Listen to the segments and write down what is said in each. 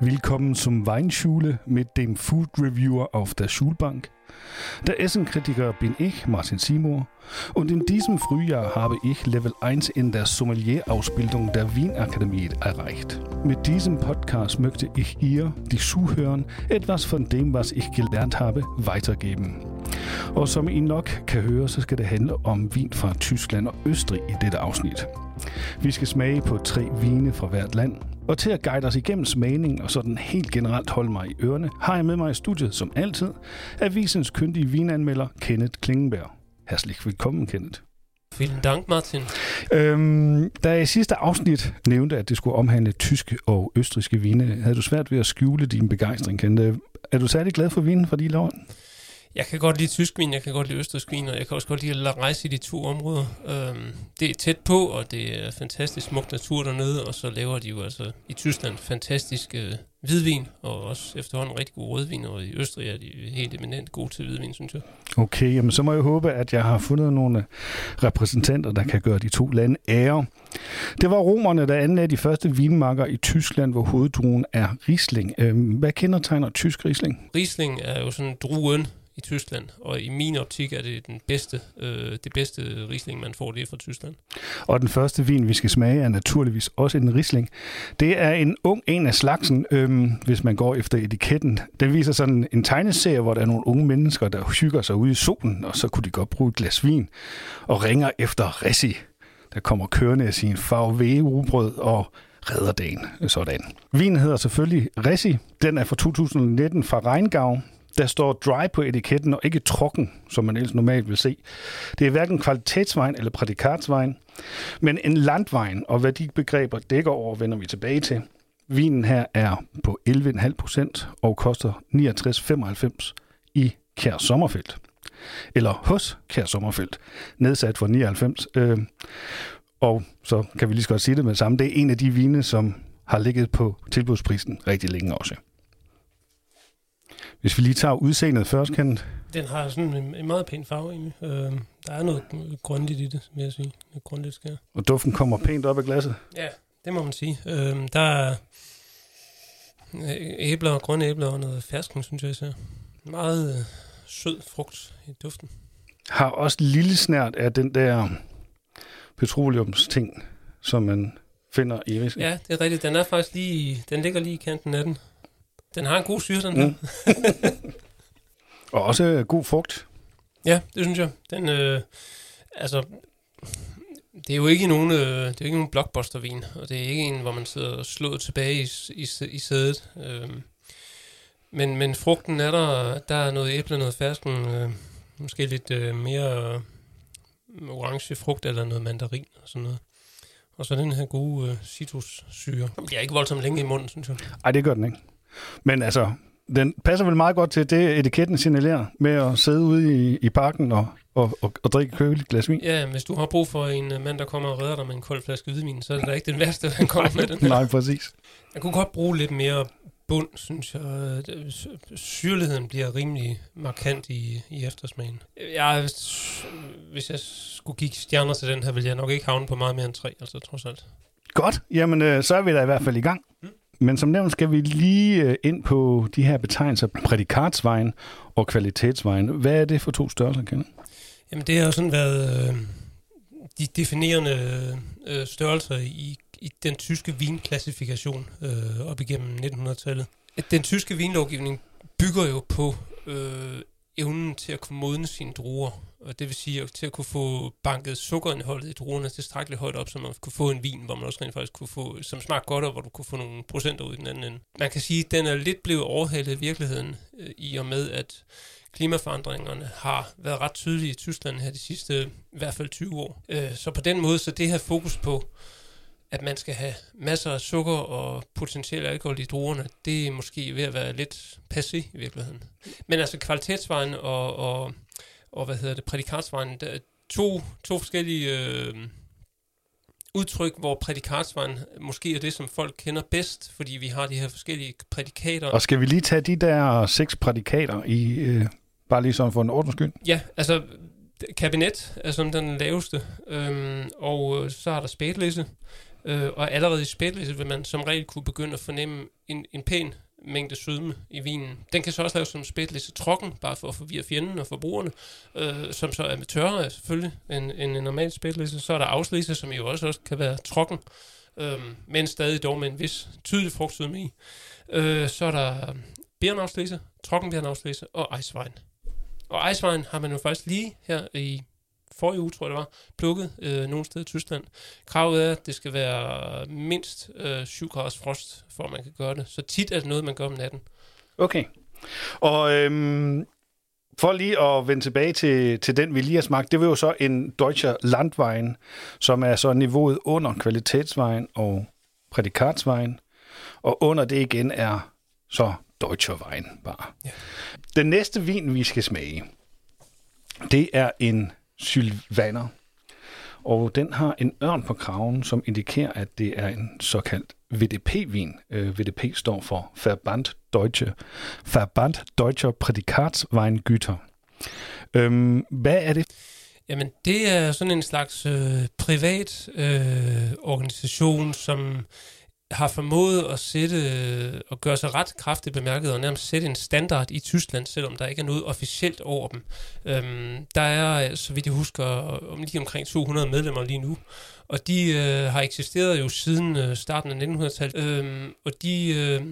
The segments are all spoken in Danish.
Willkommen zum Weinschule mit dem Food Reviewer auf der Schulbank. Der Essenkritiker bin ich, Martin Simor, und in diesem Frühjahr habe ich Level 1 in der Sommelier-Ausbildung der Wien-Akademie erreicht. Mit diesem Podcast möchte ich ihr, die Zuhörern, etwas von dem, was ich gelernt habe, weitergeben. Og som I nok kan høre, så skal det handle om vin fra Tyskland og Østrig i dette afsnit. Vi skal smage på tre vine fra hvert land, og til at guide os igennem smagning og sådan helt generelt holde mig i ørerne, har jeg med mig i studiet, som altid, avisens kyndige vinanmelder Kenneth Klingenberg. Herzlich willkommen, Kenneth. Vielen Dank, Martin. Øhm, da jeg i sidste afsnit nævnte, at det skulle omhandle tyske og østriske vine, havde du svært ved at skjule din begejstring, Kenneth. Er du særlig glad for vinen fra de lov? Jeg kan godt lide tysk vin, jeg kan godt lide østrisk vin, og jeg kan også godt lide at rejse i de to områder. Øhm, det er tæt på, og det er fantastisk smuk natur dernede, og så laver de jo altså i Tyskland fantastisk øh, hvidvin, og også efterhånden rigtig god rødvin, og i Østrig er de helt eminent gode til hvidvin, synes jeg. Okay, jamen så må jeg håbe, at jeg har fundet nogle repræsentanter, der kan gøre de to lande ære. Det var romerne, der anlagde de første vinmarker i Tyskland, hvor hoveddruen er Riesling. Øhm, hvad kendetegner tysk Riesling? Riesling er jo sådan druen, i Tyskland, og i min optik er det den bedste, øh, det bedste risling, man får det fra Tyskland. Og den første vin, vi skal smage, er naturligvis også en risling. Det er en ung en af slagsen, øhm, hvis man går efter etiketten. Den viser sådan en tegneserie, hvor der er nogle unge mennesker, der hygger sig ude i solen, og så kunne de godt bruge et glas vin, og ringer efter Rissi, der kommer kørende af sin farve ubrød og redder dagen. Sådan. Vinen hedder selvfølgelig Rissi. Den er fra 2019 fra Rheingau. Der står dry på etiketten og ikke trokken, som man ellers normalt vil se. Det er hverken kvalitetsvejen eller prædikatsvejen, men en landvejen, og hvad de begreber dækker over, vender vi tilbage til. Vinen her er på 11,5 procent og koster 69,95 i Kær Sommerfelt. Eller hos Kær Sommerfelt, nedsat for 99. Øh, og så kan vi lige så godt sige det med det samme. Det er en af de vine, som har ligget på tilbudsprisen rigtig længe også. Hvis vi lige tager udseendet først, kan Den har sådan en, en meget pæn farve egentlig. Øh, der er noget grundigt i det, vil jeg sige. Noget grundigt skær. Og duften kommer pænt op af glasset. Ja, det må man sige. Øh, der er øh, æbler, grønne æbler og noget fersken, synes jeg især. Meget øh, sød frugt i duften. Har også lille snært af den der petroleumsting, som man finder i væsken. Ja, det er rigtigt. Den er faktisk lige, den ligger lige i kanten af den. Den har en god syre, den mm. Og også god frugt. Ja, det synes jeg. Den, øh, altså, det er jo ikke nogen, øh, det er ikke nogen blockbuster-vin, og det er ikke en, hvor man sidder slået tilbage i, i, i sædet. Øh, men, men frugten er der, der er noget æble, noget fersken, øh, måske lidt øh, mere øh, orange frugt eller noget mandarin og sådan noget. Og så den her gode øh, citrussyre. Den bliver ikke voldsomt længe i munden, synes jeg. Nej, det gør den ikke. Men altså, den passer vel meget godt til det, etiketten signalerer med at sidde ude i, i parken og, og, og, og drikke køligt glas vin. Ja, hvis du har brug for en øh, mand, der kommer og redder dig med en kold flaske hvidvin, så er det da ikke den værste, han kommer med den. Nej, præcis. Jeg kunne godt bruge lidt mere bund, synes jeg. Syrligheden bliver rimelig markant i, i eftersmagen. Jeg, hvis jeg skulle give stjerner til den her, ville jeg nok ikke havne på meget mere end tre, altså trods alt. Godt, jamen øh, så er vi da i hvert fald i gang. Mm. Men som nævnt skal vi lige øh, ind på de her betegnelser, prædikatsvejen og kvalitetsvejen. Hvad er det for to størrelser, Kenneth? Jamen det har sådan været øh, de definerende øh, størrelser i, i den tyske vinklassifikation øh, op igennem 1900-tallet. Den tyske vinlovgivning bygger jo på øh, evnen til at kunne modne sine druer og det vil sige til at kunne få banket sukkerindholdet i druerne tilstrækkeligt højt op, så man kunne få en vin, hvor man også rent faktisk kunne få, som smagte godt, og hvor du kunne få nogle procenter ud i den anden ende. Man kan sige, at den er lidt blevet overhalet i virkeligheden, øh, i og med at klimaforandringerne har været ret tydelige i Tyskland her de sidste i hvert fald 20 år. Øh, så på den måde, så det her fokus på at man skal have masser af sukker og potentielt alkohol i druerne, det er måske ved at være lidt passé i virkeligheden. Men altså kvalitetsvejen og, og og hvad hedder det, prædikatsvejen, der er to, to forskellige øh, udtryk, hvor prædikatsvejen måske er det, som folk kender bedst, fordi vi har de her forskellige prædikater. Og skal vi lige tage de der seks prædikater i, øh, bare lige sådan for en ordens skyld? Ja, altså kabinet er som den laveste, øhm, og så er der spætlisse, Øh, og allerede i spætlæse vil man som regel kunne begynde at fornemme en, en pæn mængde sødme i vinen. Den kan så også laves som spætlisse trokken, bare for at forvirre fjenden og forbrugerne, øh, som så er med tørre selvfølgelig, end, end en normal spætlisse. Så er der afslisse, som jo også, også kan være trokken, øh, men stadig dog med en vis tydelig frugtsødme i. Øh, så er der bærenafslisse, trokkenbærenafslisse og ejsvejen. Og ejsvejen har man jo faktisk lige her i forrige uge, tror jeg det var, plukket øh, nogle steder i Tyskland. Kravet er, at det skal være mindst øh, 7 graders frost, for at man kan gøre det. Så tit er det noget, man gør om natten. Okay. Og øhm, for lige at vende tilbage til, til den, vi lige har smagt, det var jo så en Deutscher Landwein, som er så niveauet under kvalitetsvejen og prædikatsvejen. Og under det igen er så Deutscher Wein bare. Ja. Den næste vin, vi skal smage, det er en Sylvaner. Og den har en ørn på kraven, som indikerer, at det er en såkaldt VDP-vin. Øh, VDP står for Verband Deutsche, Verband Deutscher Prädikatsweingüter. Øhm, hvad er det? Jamen, det er sådan en slags øh, privat øh, organisation, som har formået at sætte øh, og gøre sig ret kraftigt bemærket og nærmest sætte en standard i Tyskland, selvom der ikke er noget officielt over dem. Øhm, der er, øh, så vidt jeg husker, om lige omkring 200 medlemmer lige nu, og de øh, har eksisteret jo siden øh, starten af 1900-tallet. Øh, og de, øh,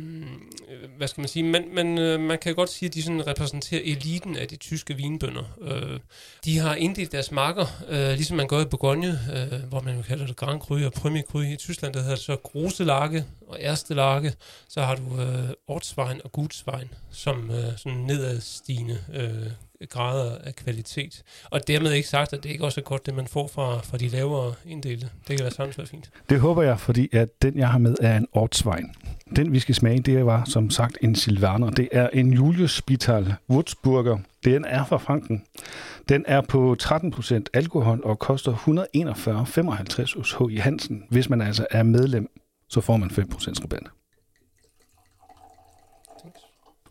øh, hvad skal man sige, man, man, øh, man kan godt sige, at de sådan repræsenterer eliten af de tyske vinbønder. Øh, de har inddelt deres marker, øh, ligesom man gør i Bourgogne, øh, hvor man jo kalder det Grand Cru og Premier Cru. I Tyskland der hedder det så Groselage og Erstelage. Så har du øh, Ortsvejen og Gutsvejen som øh, sådan nedadstigende øh, grader af kvalitet. Og dermed ikke sagt, at det ikke også er godt, det man får fra, fra de lavere inddelte. Det kan være sådan være fint. Det håber jeg, fordi at den, jeg har med, er en Ortswein. Den, vi skal smage, det var som sagt en Silvaner. Det er en Julius Spital Würzburger. Den er fra Franken. Den er på 13% alkohol og koster 141,55 hos H.I. Hansen. Hvis man altså er medlem, så får man 5% rabat.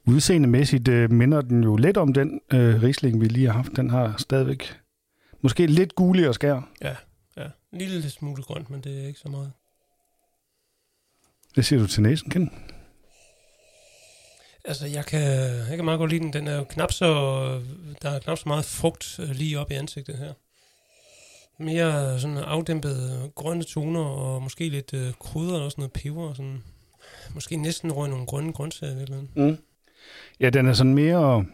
Udseendemæssigt øh, minder den jo lidt om den øh, risling, vi lige har haft. Den har stadigvæk måske lidt guligere skær. Ja, ja. En lille smule grønt, men det er ikke så meget. Det siger du til næsen, Ken? Altså, jeg kan, jeg kan meget godt lide den. Den er jo knap så, der er knap så meget frugt øh, lige op i ansigtet her. Mere sådan afdæmpet grønne toner, og måske lidt øh, krydder og også noget peber. Og sådan. Måske næsten røg nogle grønne grøntsager eller noget. Mm. Ja, den er sådan mere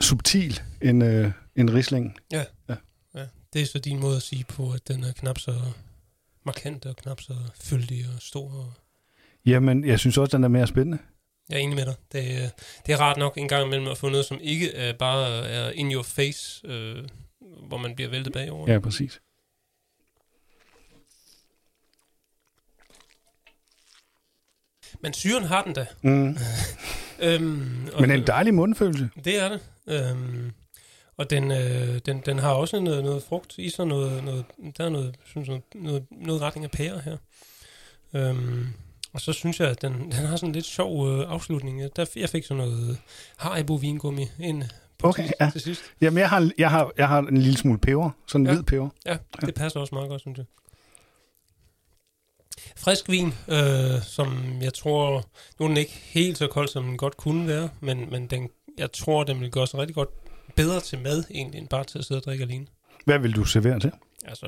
subtil end, øh, end risling. Ja. ja. ja. Det er så din måde at sige på, at den er knap så markant og knap så fyldig og stor. Jamen, jeg synes også, den er mere spændende. Jeg er enig med dig. Det, det er rart nok en gang imellem at få noget, som ikke er bare er in your face, øh, hvor man bliver væltet bagover. Ja, præcis. Men syren har den da. Mm. øhm, og, Men en dejlig mundfølelse. Det er det. Øhm, og den, øh, den, den har også noget, noget frugt i sig. Noget, noget, der er noget, synes, noget, noget, noget retning af pære her. Øhm, og så synes jeg, at den, den har sådan en lidt sjov øh, afslutning. Der, jeg fik sådan noget Haribo vingummi ind på okay, ja. til sidst. Jamen, jeg har, jeg, har, jeg har en lille smule peber. Sådan en ja. hvid peber. Ja, det passer også meget godt, synes jeg. Frisk vin, øh, som jeg tror, nu er den ikke helt så kold, som den godt kunne være, men, men den, jeg tror, den vil gøre sig rigtig godt bedre til mad, egentlig, end bare til at sidde og drikke alene. Hvad vil du servere til? Altså,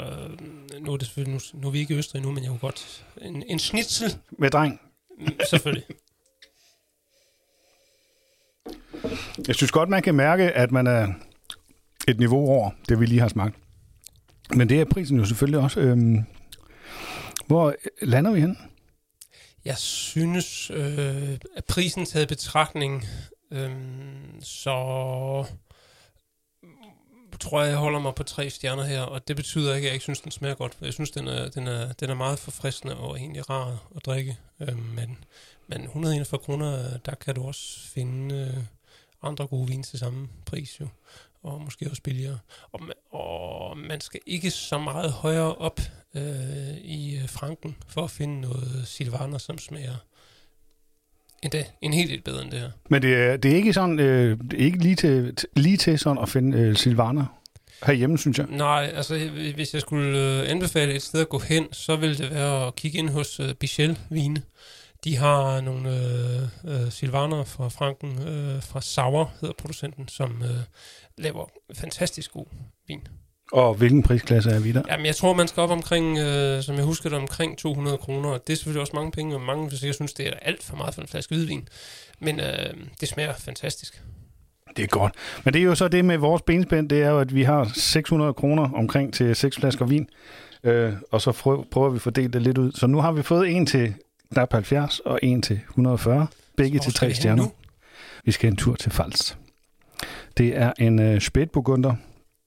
nu er, det selvfølgelig, nu, nu er vi ikke i Østrig nu, men jeg kunne godt... En, en schnitzel. Med dreng? Selvfølgelig. Jeg synes godt, man kan mærke, at man er et niveau over det, vi lige har smagt. Men det er prisen jo selvfølgelig også. Øhm, hvor øh, lander vi hen? Jeg synes, øh, at prisen taget betragtning, øh, så tror jeg, jeg holder mig på tre stjerner her, og det betyder ikke, at jeg ikke synes, den smager godt. Jeg synes, den er, den er, den er meget forfriskende og egentlig rar at drikke. Øh, men, men 141 kroner, øh, der kan du også finde øh, andre gode vin til samme pris jo og måske også billigere. Og, og man skal ikke så meget højere op øh, i øh, Franken for at finde noget silvaner, som smager endda en helt del bedre end det her. Men det er, det er ikke sådan, øh, det er ikke lige til, lige til sådan at finde øh, silvaner? herhjemme, synes jeg. Nej, altså hvis jeg skulle øh, anbefale et sted at gå hen, så ville det være at kigge ind hos øh, Bichel Vine. De har nogle øh, øh, silvaner fra Franken, øh, fra Sauer hedder producenten, som øh, laver fantastisk god vin. Og hvilken prisklasse er vi der? Jamen, jeg tror, man skal op omkring, øh, som jeg husker det, omkring 200 kroner. Det er selvfølgelig også mange penge, og mange vil sikkert synes, det er alt for meget for en flaske hvidvin. Men øh, det smager fantastisk. Det er godt. Men det er jo så det med vores benspænd, det er jo, at vi har 600 kroner omkring til seks flasker vin. Øh, og så prøver vi at fordele det lidt ud. Så nu har vi fået en til knap 70 og en til 140. Begge til tre stjerner. Nu? Vi skal en tur til Fals. Det er en øh, spætburgunder.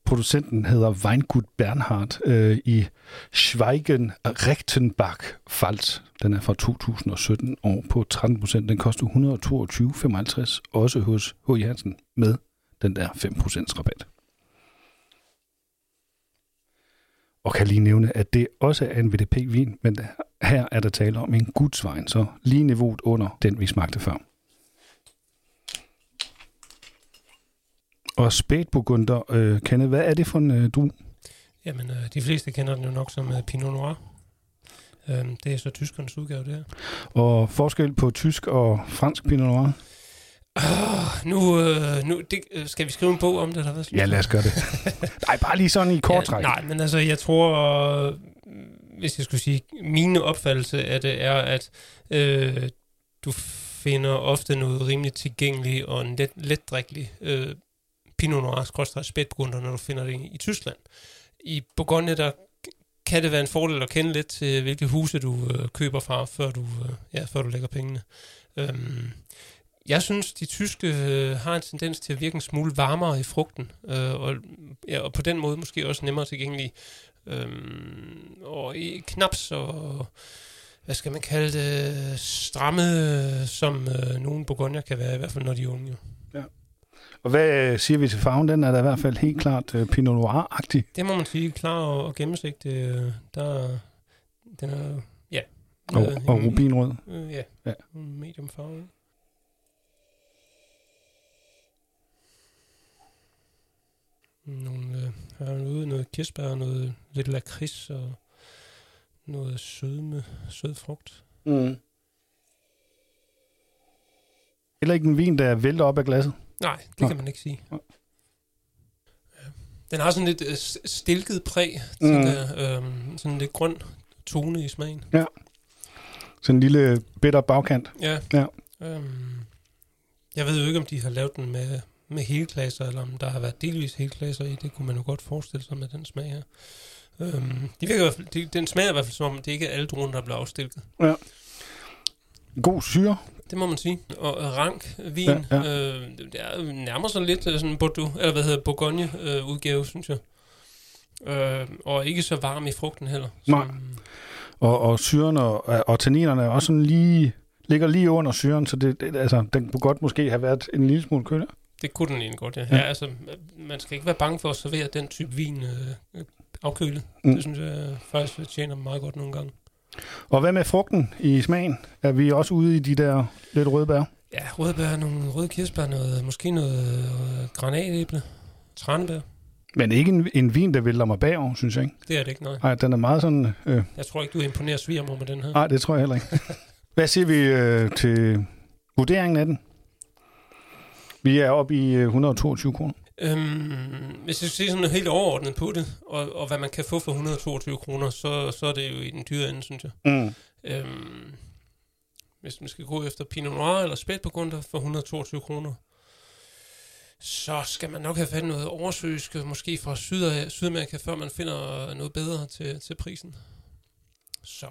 Producenten hedder Weingut Bernhard øh, i Schweigen Rechtenbach Falt. Den er fra 2017 år på 13 procent. Den koster 122,55 også hos H. Hansen med den der 5 rabat. Og kan lige nævne, at det også er en VDP-vin, men her er der tale om en gudsvejen, så lige niveauet under den, vi smagte før. Og spætburgunder, øh, Kenneth, hvad er det for en øh, du? Jamen, øh, de fleste kender den jo nok som øh, Pinot Noir. Øh, det er så tyskernes udgave, det her. Og forskel på tysk og fransk Pinot Noir? Oh, nu øh, nu det, øh, skal vi skrive en bog om det, eller hvad? Ja, lad os gøre det. nej, bare lige sådan i kort træk. Ja, nej, men altså, jeg tror, hvis jeg skulle sige, mine opfattelse af det er, at øh, du finder ofte noget rimelig tilgængeligt og let, letdrikkelig øh, Pinot Noir, skråstrej spætburgunder, når du finder det i, Tyskland. I Bourgogne, der kan det være en fordel at kende lidt til, hvilke huse du øh, køber fra, før du, øh, ja, før du lægger pengene. Øhm, jeg synes, de tyske øh, har en tendens til at virke en smule varmere i frugten, øh, og, ja, og på den måde måske også nemmere tilgængelig. Øhm, og i knap så, hvad skal man kalde det, stramme, øh, som øh, nogle Bourgogne kan være, i hvert fald når de er unge. Ja. Og hvad siger vi til farven? Den er da i hvert fald helt klart uh, Pinot Noir-agtig. Det må man sige, klar og, og gennemsigtig. Der, den er, ja. Og, øh, og rubinrød. Øh, ja, ja. medium farve. Nogle, øh, her er noget, noget kirsebær, noget lidt lakrids og noget sødme, sød frugt. Mm. Eller ikke en vin, der vælter op af glasset? Nej, det kan man ikke sige. Den har sådan lidt øh, stilket præg, mm. tænker, øh, sådan lidt grøn tone i smagen. Ja. Sådan en lille bitter bagkant. Ja. ja. Øhm, jeg ved jo ikke, om de har lavet den med, med helklasser, eller om der har været delvis helklasser i. Det kunne man jo godt forestille sig med den smag her. Øhm, de virker de, den smager i hvert fald som om, det ikke er alle druerne, der bliver afstilket. Ja. God syre. Det må man sige. Og rank vin, ja, ja. Øh, det er nærmer sig lidt øh, sådan Bordeaux, eller hvad hedder Bourgogne øh, udgave, synes jeg. Øh, og ikke så varm i frugten heller. Nej. Og, og syren og, og tanninerne er også sådan lige, ligger lige under syren, så det, det, altså, den kunne godt måske have været en lille smule kølig. Det kunne den egentlig godt, ja. ja. ja altså, man skal ikke være bange for at servere den type vin øh, afkølet. Mm. Det synes jeg faktisk tjener meget godt nogle gange. Og hvad med frugten i smagen? Er vi også ude i de der lidt røde bær? Ja, røde bær, nogle røde kirsebær, noget, måske noget øh, granatæble, tranebær. Men ikke en, en vin, der vælter mig bagover, synes jeg ikke. Det er det ikke, nej. Nej, den er meget sådan... Øh... Jeg tror ikke, du imponerer svigermor med den her. Nej, det tror jeg heller ikke. Hvad siger vi øh, til vurderingen af den? Vi er oppe i 122 øh, kroner. Øhm, hvis jeg skal se sådan helt overordnet på det, og, og hvad man kan få for 122 kroner, så, så er det jo i den dyre ende, synes jeg. Mm. Øhm, hvis man skal gå efter Pinot Noir eller Spætburgunder for 122 kroner, så skal man nok have fat noget oversøisk, måske fra Syd- Sydamerika, før man finder noget bedre til, til prisen. Så,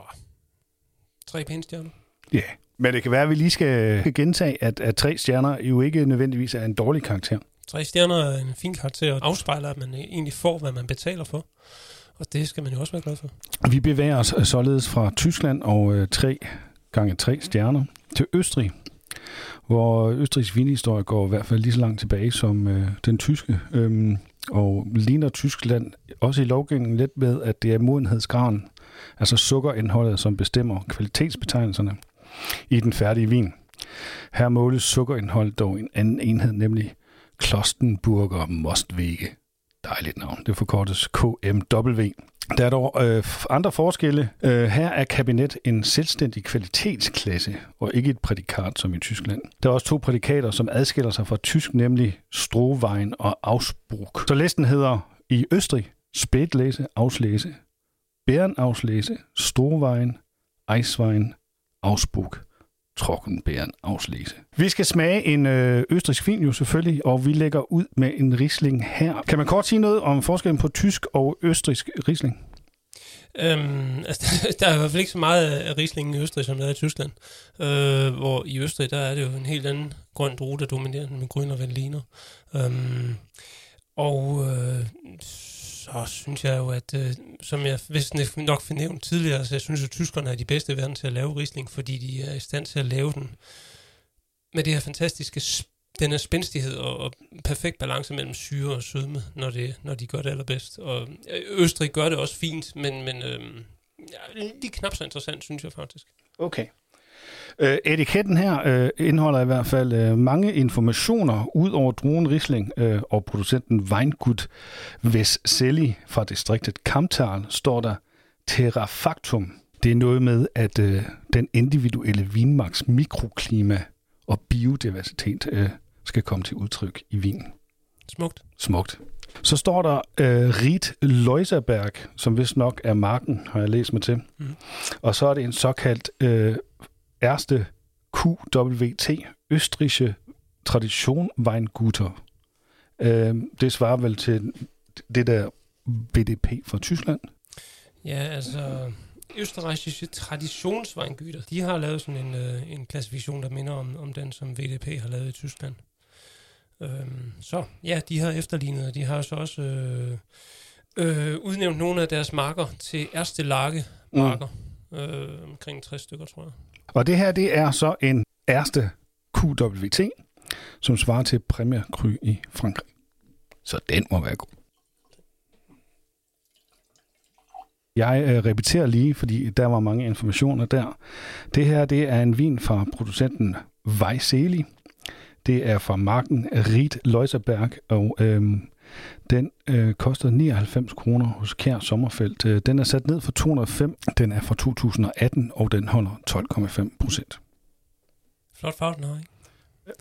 tre pæne stjerner. Ja, yeah. men det kan være, at vi lige skal gentage, at, at tre stjerner jo ikke nødvendigvis er en dårlig karakter. Tre stjerner er en fin karakter og afspejler, at man egentlig får, hvad man betaler for. Og det skal man jo også være glad for. Vi bevæger os således fra Tyskland og øh, tre gange tre stjerner til Østrig, hvor Østrigs vinhistorie går i hvert fald lige så langt tilbage som øh, den tyske. Øhm, og ligner Tyskland også i lovgivningen lidt med, at det er modenhedsgraden, altså sukkerindholdet, som bestemmer kvalitetsbetegnelserne i den færdige vin. Her måles sukkerindhold dog en anden enhed, nemlig Klostenburger Mostwege. Dejligt navn. Det forkortes KMW. Der er dog øh, andre forskelle. Øh, her er kabinet en selvstændig kvalitetsklasse, og ikke et prædikat som i Tyskland. Der er også to prædikater, som adskiller sig fra tysk, nemlig Strohwein og Ausbruch. Så listen hedder i Østrig Spätlese, Auslæse, Bärenauslese, Strohwein, Eiswein, Ausbruch. Trockenbæren afslæse. Vi skal smage en øh, østrisk vin jo selvfølgelig, og vi lægger ud med en risling her. Kan man kort sige noget om forskellen på tysk og østrisk risling? Øhm, altså, der er i hvert fald ikke så meget af Riesling i Østrig, som der er i Tyskland. Øh, hvor i Østrig, der er det jo en helt anden grøn drue, der dominerer den med grøn og veliner. Øhm, og øh, så synes jeg jo, at øh, som jeg vist nok fornævnt tidligere, så jeg synes at tyskerne er de bedste i verden til at lave risling, fordi de er i stand til at lave den med det her fantastiske den her spændstighed og, og perfekt balance mellem syre og sødme, når, det, når de gør det allerbedst. Og øh, Østrig gør det også fint, men, men øh, ja, lige knap så interessant, synes jeg faktisk. Okay. Øh, etiketten her øh, indeholder i hvert fald øh, mange informationer ud over druen Riesling øh, og producenten Weingut Veseli fra distriktet Kamtal står der Terrafactum. Det er noget med, at øh, den individuelle vinmarks mikroklima og biodiversitet øh, skal komme til udtryk i vinen. Smukt. Smukt. Så står der øh, Riet Leuserberg, som vist nok er marken, har jeg læst mig til. Mm. Og så er det en såkaldt øh, erste QWT, Østrige Tradition Weinguter. Øh, det svarer vel til det der BDP fra Tyskland? Ja, altså østerreichiske traditionsweingüter, de har lavet sådan en, øh, en klassifikation, der minder om, om den, som VDP har lavet i Tyskland. Øhm, så ja, de har efterlignet, de har så også øh, øh, udnævnt nogle af deres marker til Erste Lage marker. Mm. Øh, omkring 60 stykker, tror jeg. Og det her, det er så en Erste QWT, som svarer til Premier Cru i Frankrig. Så den må være god. Jeg øh, repeterer lige, fordi der var mange informationer der. Det her, det er en vin fra producenten Weisseli. Det er fra marken Ried Leuserberg, og øhm, den øh, koster 99 kroner hos Kær Sommerfelt. Øh, den er sat ned for 205. Den er fra 2018, og den holder 12,5 procent. Flot farve, ikke?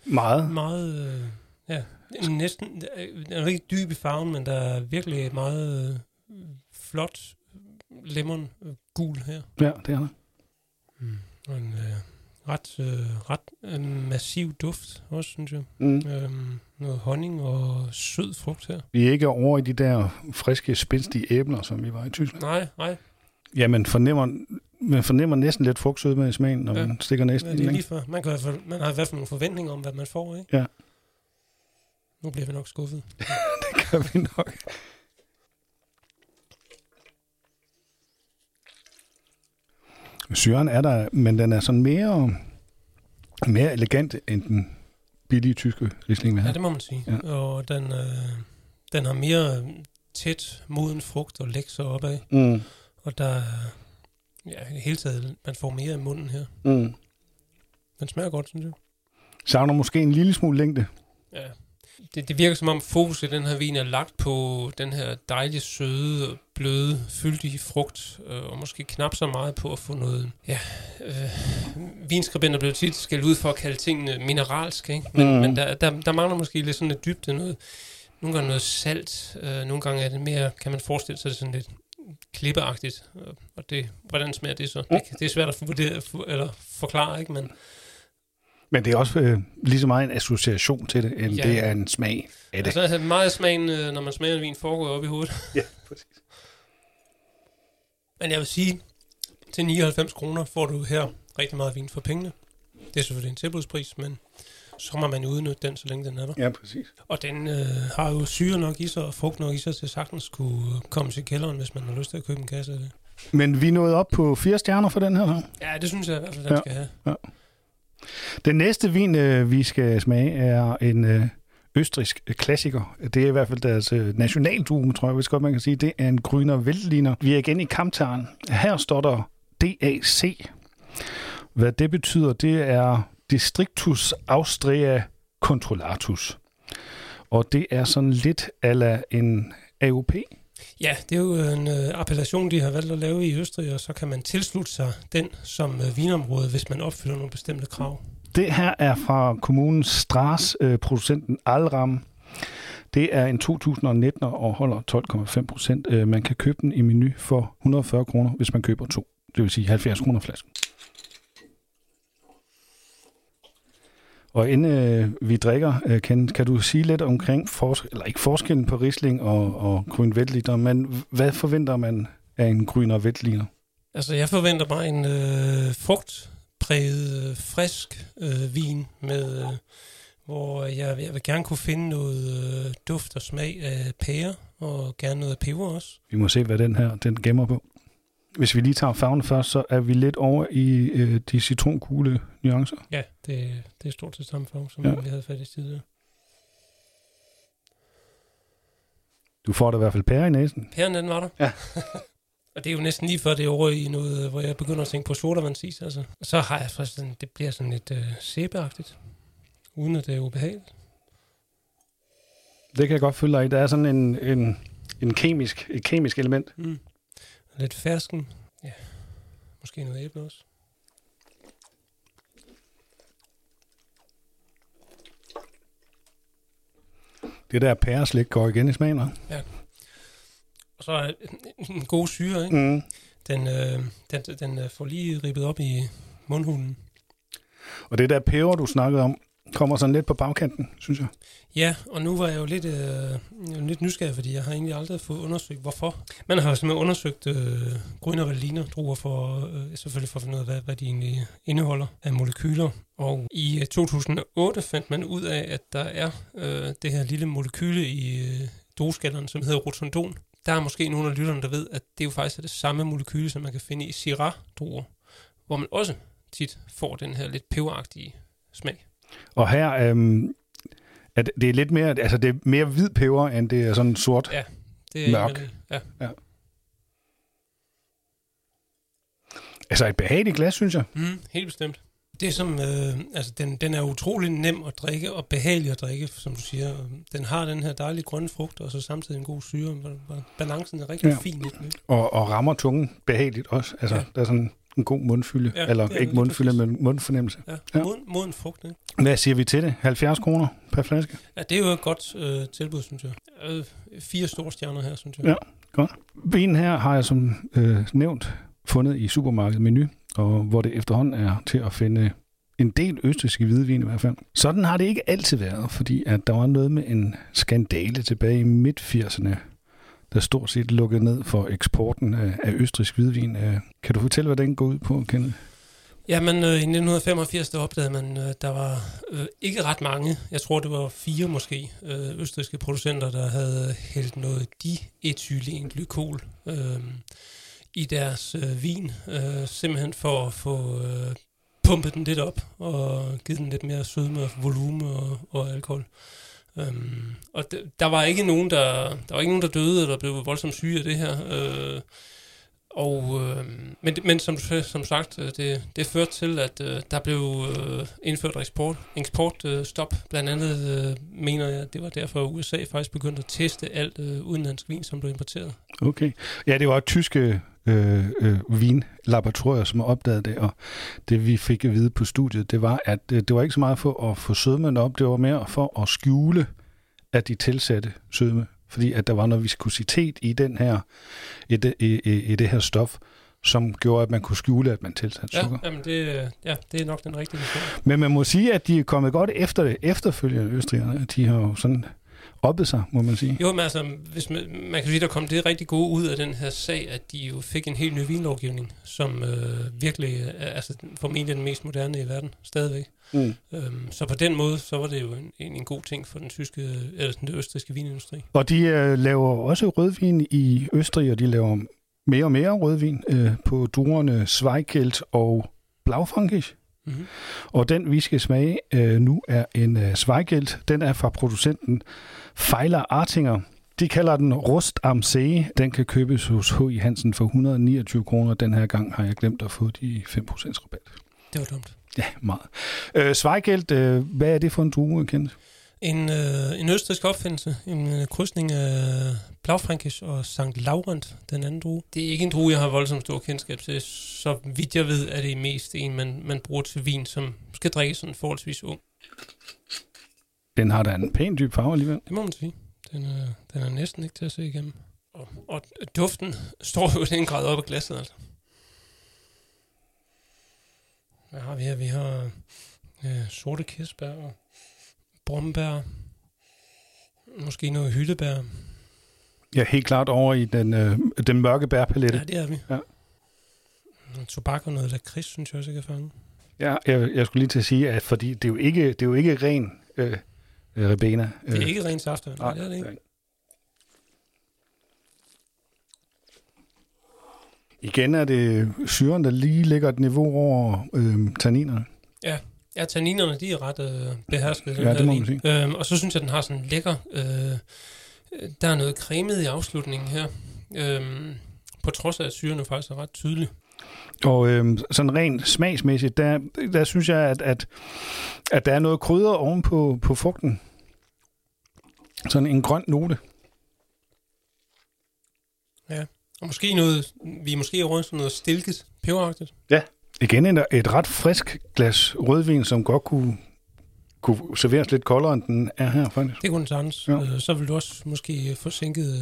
Meget. Meget, øh, ja. Næsten, den er rigtig dyb i farven, men der er virkelig meget øh, flot lemon øh, gul her. Ja, det er der. Mm. Og en øh, ret, øh, ret øh, massiv duft også, synes jeg. Mm. Øhm, noget honning og sød frugt her. Vi er ikke over i de der friske, spændstige æbler, som vi var i Tyskland. Nej, nej. Ja, man fornemmer, man fornemmer næsten lidt frugtsødme i smagen, når ja. man stikker næsten ja, det er lige for. Man, kan, man har i hvert fald nogle forventninger om, hvad man får, ikke? Ja. Nu bliver vi nok skuffet. det gør vi nok. Syren er der, men den er sådan mere, mere elegant end den billige tyske Riesling, vi Ja, det må man sige. Ja. Og den, øh, den har mere tæt moden frugt og lægge sig opad. Mm. Og der ja, i hele taget, man får mere i munden her. Mm. Den smager godt, synes jeg. Savner måske en lille smule længde. Ja, det, det virker som om fokus i den her vin er lagt på den her dejlige, søde, bløde, fyldige frugt, øh, og måske knap så meget på at få noget... Ja, øh, vinskribenter bliver tit skældt ud for at kalde tingene mineralske, ikke? men, mm. men der, der, der mangler måske lidt sådan et dybde, noget, nogle gange noget salt, øh, nogle gange er det mere, kan man forestille sig, sådan lidt klippeagtigt, og det, hvordan smager det så? Det, det er svært at vurdere, for, eller forklare, ikke? men men det er også øh, lige så meget en association til det, end ja. det er en smag af det. Altså meget smagen, øh, når man smager en vin, foregår op i hovedet. Ja, præcis. Men jeg vil sige, til 99 kroner får du her rigtig meget vin for pengene. Det er selvfølgelig en tilbudspris, men så må man udnytte den, så længe den er der. Ja, præcis. Og den øh, har jo syre nok i sig, og frugt nok i sig, til sagtens skulle komme til kælderen, hvis man har lyst til at købe en kasse af det. Men vi nåede op på fire stjerner for den her, Ja, det synes jeg i hvert fald, den ja. skal have. Ja. Den næste vin, øh, vi skal smage, er en øh, østrisk klassiker. Det er i hvert fald deres øh, nationaldue, tror jeg, hvis godt man kan sige. Det er en Grüner Veltliner. Vi er igen i Kamptaren. Her står der DAC. Hvad det betyder, det er Districtus Austria Controllatus. Og det er sådan lidt ala en AOP? Ja, det er jo en øh, appellation, de har valgt at lave i Østrig, og så kan man tilslutte sig den som øh, vinområde, hvis man opfylder nogle bestemte krav. Det her er fra kommunens Stras, øh, producenten Alram. Det er en 2019 og holder 12,5 procent. Øh, man kan købe den i menu for 140 kroner, hvis man køber to. Det vil sige 70 kroner flasken. Og inden øh, vi drikker, øh, kan, kan du sige lidt omkring, fors- eller ikke forskellen på Riesling og, og Grøn men hvad forventer man af en Grøn og Veltliner? Altså, jeg forventer mig en øh, frugtpræget, øh, frisk øh, vin, med, øh, hvor jeg, jeg vil gerne kunne finde noget øh, duft og smag af pære, og gerne noget peber også. Vi må se, hvad den her den gemmer på. Hvis vi lige tager farven først, så er vi lidt over i øh, de citronkule nuancer. Ja, det, det er stort set samme farve, som Ja. ja. vi havde fat i tidligere. Du får da i hvert fald pære i næsen. Pæren, den var der. Ja. og det er jo næsten lige før det er over i noget, hvor jeg begynder at tænke på sodavandsis. Altså. Og så har jeg faktisk sådan, det bliver sådan lidt øh, sæbeagtigt, uden at det er ubehageligt. Det kan jeg godt følge dig i. Der er sådan en, en, en kemisk, et kemisk element. Mm. Lidt fersken. Ja, måske noget æble også. Det der pæreslik går igen i smagen, hva'? Og så er en god syre, ikke? Mm. Den, øh, den, den øh, får lige ribbet op i mundhulen. Og det der peber, du snakkede om, kommer sådan lidt på bagkanten, synes jeg. Ja, og nu var jeg jo lidt, øh, lidt nysgerrig, fordi jeg har egentlig aldrig fået undersøgt, hvorfor. Man har simpelthen undersøgt øh, grønne valiner druer for, øh, selvfølgelig for at finde ud af, hvad, hvad de egentlig indeholder af molekyler. Og i øh, 2008 fandt man ud af, at der er øh, det her lille molekyle i øh, doskalleren, som hedder rotondon. Der er måske nogle af lytterne, der ved, at det jo faktisk er det samme molekyle, som man kan finde i Syrah-druer, hvor man også tit får den her lidt peberagtige smag. Og her øhm, er det, er lidt mere, altså det er mere hvid peber, end det er sådan sort. Ja. Det er Mørk. de- Ja. Altså et behageligt glas, synes jeg. Mm, helt bestemt. Det som, øh, altså den, den er utrolig nem at drikke og behagelig at drikke, som du siger. Den har den her dejlige grønne frugt, og så samtidig en god syre. Balancen er rigtig Ja. ja. fin den. Og, og rammer tungen behageligt også. Altså, ja. Ja. der er sådan en god mundfylde. Ja, eller er ikke mundfylde, præcis. men mundfornemmelse. Ja, Ja. ja. Moden, moden frugt, ikke? Hvad siger vi til det? 70 kroner per flaske? Ja, det er jo et godt øh, tilbud, synes jeg. Øh, fire store stjerner her, synes jeg. Ja. Godt. Vinen her har jeg som øh, nævnt fundet i supermarkedet Menu, og hvor det efterhånden er til at finde en del østrigske hvidvin i hvert fald. Sådan har det ikke altid været, fordi at der var noget med en skandale tilbage i midt-80'erne, der stort set lukkede ned for eksporten af, af østrisk hvidvin. Øh, kan du fortælle, hvad den går ud på, Kenneth? Jamen, øh, i 1985, der opdagede man, øh, der var øh, ikke ret mange, jeg tror det var fire måske, øh, østrigske producenter, der havde hældt noget diethylenglykol øh, i deres øh, vin, øh, simpelthen for at få øh, pumpet den lidt op og givet den lidt mere sødme og volume og, og alkohol. Øhm, og d- der var ikke nogen, der, der var ikke nogen, der døde eller blev voldsomt syge af det her. Øh, og, øh, men, men som, som sagt, øh, det, det førte til, at øh, der blev øh, indført eksport, eksportstop. øh, stop. Blandt andet øh, mener jeg, det var derfor, at USA faktisk begyndte at teste alt øh, udenlandsk vin, som blev importeret. Okay. Ja, det var tyske øh, øh, vinlaboratorier, som har opdaget det, og det vi fik at vide på studiet, det var, at øh, det var ikke så meget for at få sødmen op, det var mere for at skjule, at de tilsatte sødme, fordi at der var noget viskositet i den her, i det, i, i, i det her stof, som gjorde, at man kunne skjule, at man tilsatte Ja, sukker. jamen det, øh, ja, det er nok den rigtige historie. Men man må sige, at de er kommet godt efter det efterfølgende østrigerne. De har jo sådan oppet sig, må man sige. Jo, men altså, hvis man, man kan sige, der kom det rigtig gode ud af den her sag, at de jo fik en helt ny vinlovgivning, som øh, virkelig er altså, formentlig den mest moderne i verden, stadigvæk. Mm. Øhm, så på den måde, så var det jo en, en, en god ting for den tyske, eller den østrigske vinindustri. Og de øh, laver også rødvin i Østrig, og de laver mere og mere rødvin øh, på druerne Zweigelt og Blaufränkisch. Mm-hmm. Og den, vi skal smage øh, nu, er en øh, Zweigelt. Den er fra producenten Fejler Artinger. De kalder den Rust am See. Den kan købes hos H.I. Hansen for 129 kroner. Den her gang har jeg glemt at få de 5% rabat. Det var dumt. Ja, meget. Øh, Zweigelt, øh, hvad er det for en drue, Kent? En, øh, en østrisk opfindelse, en øh, krydsning af Blaufränkisch og St. Laurent, den anden drue. Det er ikke en drue, jeg har voldsomt stor kendskab til. Så vidt jeg ved, er det mest en, man, man bruger til vin, som skal drikke sådan forholdsvis ung. Den har da en pæn dyb farve alligevel. Det må man sige. Den er, den er næsten ikke til at se igennem. Og, og duften står jo i den grad op af glasset, altså. Hvad har vi her? Vi har øh, sorte kirsebær og brombær. Måske noget hyldebær. Ja, helt klart over i den, øh, den mørke bærpalette. Ja, det er vi. Ja. Noget tobak og noget lakrids, synes jeg også, jeg kan fange. Ja, jeg, jeg skulle lige til at sige, at fordi det er jo ikke, det er jo ikke ren øh, øh, ribena. Det er Øh, ikke ren saft, nej, nej, det er det ikke. Igen er det syren, der lige ligger et niveau over øh, tanninerne. Ja, tanninerne, de er ret øh, behersket. den Ja, det må man sige. Øhm, og så synes jeg, den har sådan en lækker... Øh, der er noget cremet i afslutningen her. Øhm, på trods af, at syren faktisk er ret tydelig. Og øh, sådan rent smagsmæssigt, der, der synes jeg, at, at, at der er noget krydder oven på, på frugten. Sådan en grøn note. Og måske noget... Vi er måske rundt sådan noget stilket, peberagtigt. Igen et, et ret frisk glas rødvin, som godt kunne, kunne serveres lidt koldere, end den er her, faktisk. Det kunne den sagtens. Ja. Øh, så vil du også måske få sænket...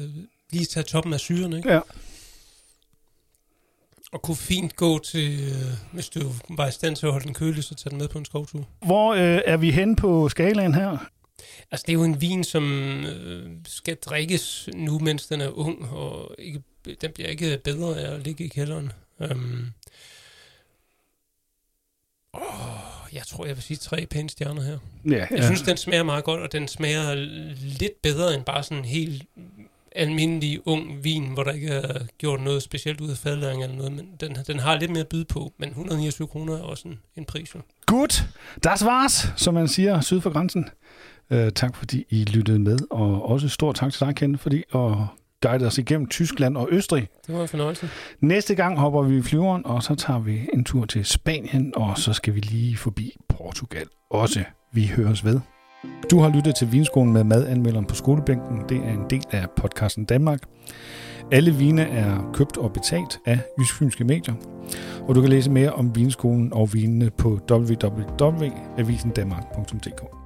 Øh, lige tage toppen af syren, ikke? Ja. Og kunne fint gå til... Øh, hvis du var i stand til at holde den kølig, så tage den med på en skovtur. Hvor øh, er vi hen på skalaen her? Altså, det er jo en vin, som øh, skal drikkes nu, mens den er ung, og ikke, den bliver ikke bedre af at ligge i kælderen. Um, åh, jeg tror, jeg vil sige tre pæne stjerner her. Ja, Jeg synes, den smager meget godt, og den smager lidt bedre end bare sådan en helt almindelig ung vin, hvor der ikke er gjort noget specielt ud af fadlæring eller noget, men den, den har lidt mere at byde på, men 129 kroner er også en, en pris. Jo. Gut, das war's, som man siger syd for grænsen. Uh, tak fordi I lyttede med, og også stor tak til dig, Ken, fordi og guidede os igennem Tyskland og Østrig. Det var en fornøjelse. Næste gang hopper vi i flyveren, og så tager vi en tur til Spanien, og så skal vi lige forbi Portugal også. Vi høres ved. Du har lyttet til Vinskolen med madanmelderen på skolebænken. Det er en del af podcasten Danmark. Alle vine er købt og betalt af Jysk Fynske Medier, og du kan læse mere om vinskolen og vinene på www.avisendanmark.dk.